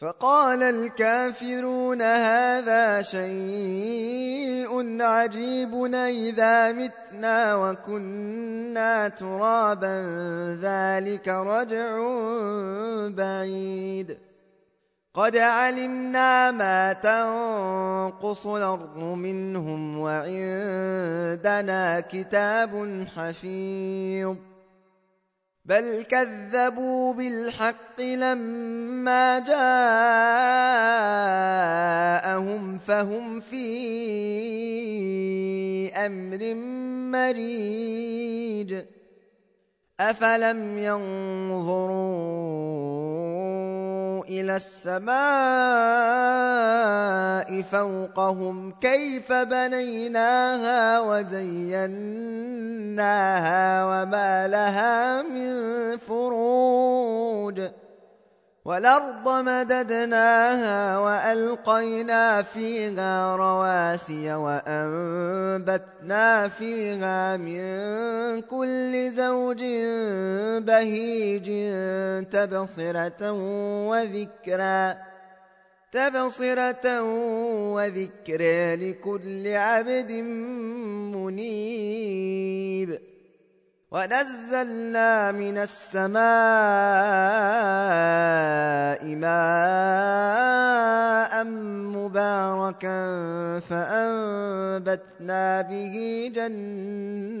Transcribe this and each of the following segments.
فقال الكافرون هذا شيء عجيب إذا متنا وكنا ترابا ذلك رجع بعيد. قد علمنا ما تنقص الأرض منهم وعندنا كتاب حفيظ. بل كذبوا بالحق لما جاءهم فهم في أمر مريج افلم ينظروا إلى السماء فوقهم كيف بنيناها وزيناها وما لها من فروج والأرض مددناها وألقينا فيها رواسي وأنبتنا فيها من كل زوج بهيج تبصرة وذكرى تبصرة وذكرى لكل عبد منيب. ونزلنا من السماء ماء مباركا فأنبتنا به جنات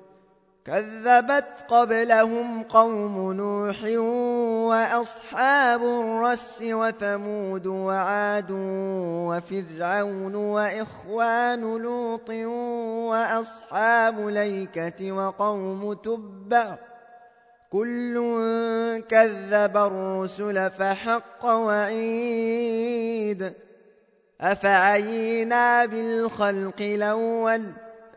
كذبت قبلهم قوم نوح وأصحاب الرس وثمود وعاد وفرعون وإخوان لوط وأصحاب ليكة وقوم تبع كل كذب الرسل فحق وعيد أفعينا بالخلق الأول ۖ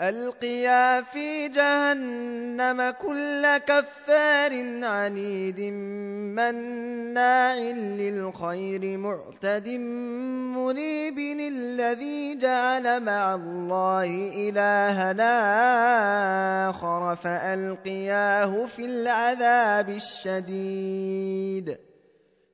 ألقيا في جهنم كل كفار عنيد مناع للخير معتد مريب الذي جعل مع الله إلهنا آخر فألقياه في العذاب الشديد.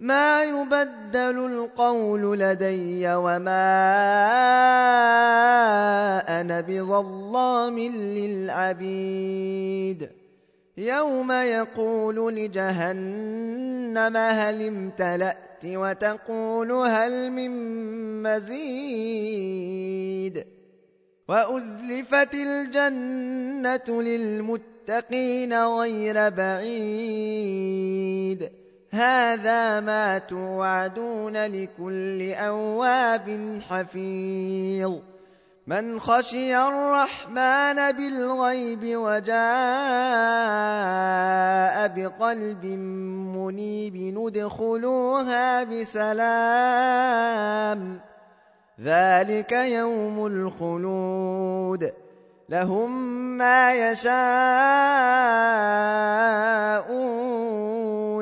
ما يبدل القول لدي وما أنا بظلام للعبيد. يوم يقول لجهنم هل امتلأت وتقول هل من مزيد. وأزلفت الجنة للمتقين غير بعيد. هذا ما توعدون لكل أواب حفيظ. من خشي الرحمن بالغيب وجاء بقلب منيب ندخلوها بسلام. ذلك يوم الخلود. لهم ما يشاءون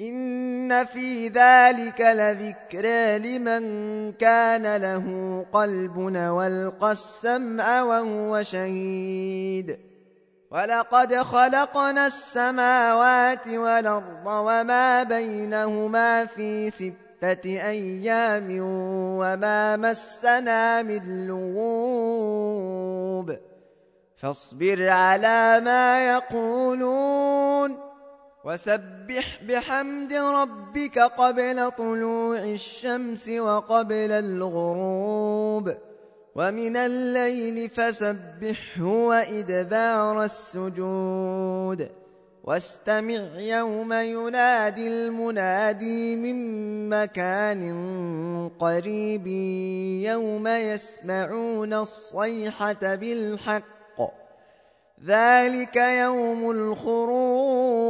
إن في ذلك لذكرى لمن كان له قلب والقى السمع وهو شهيد ولقد خلقنا السماوات والأرض وما بينهما في ستة أيام وما مسنا من لغوب فاصبر على ما يقولون وسبح بحمد ربك قبل طلوع الشمس وقبل الغروب ومن الليل فسبحه وإدبار السجود واستمع يوم ينادي المنادي من مكان قريب يوم يسمعون الصيحة بالحق ذلك يوم الخروج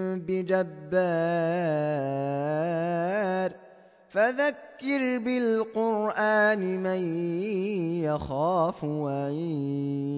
بجبار فذكر بالقرآن من يخاف وعيد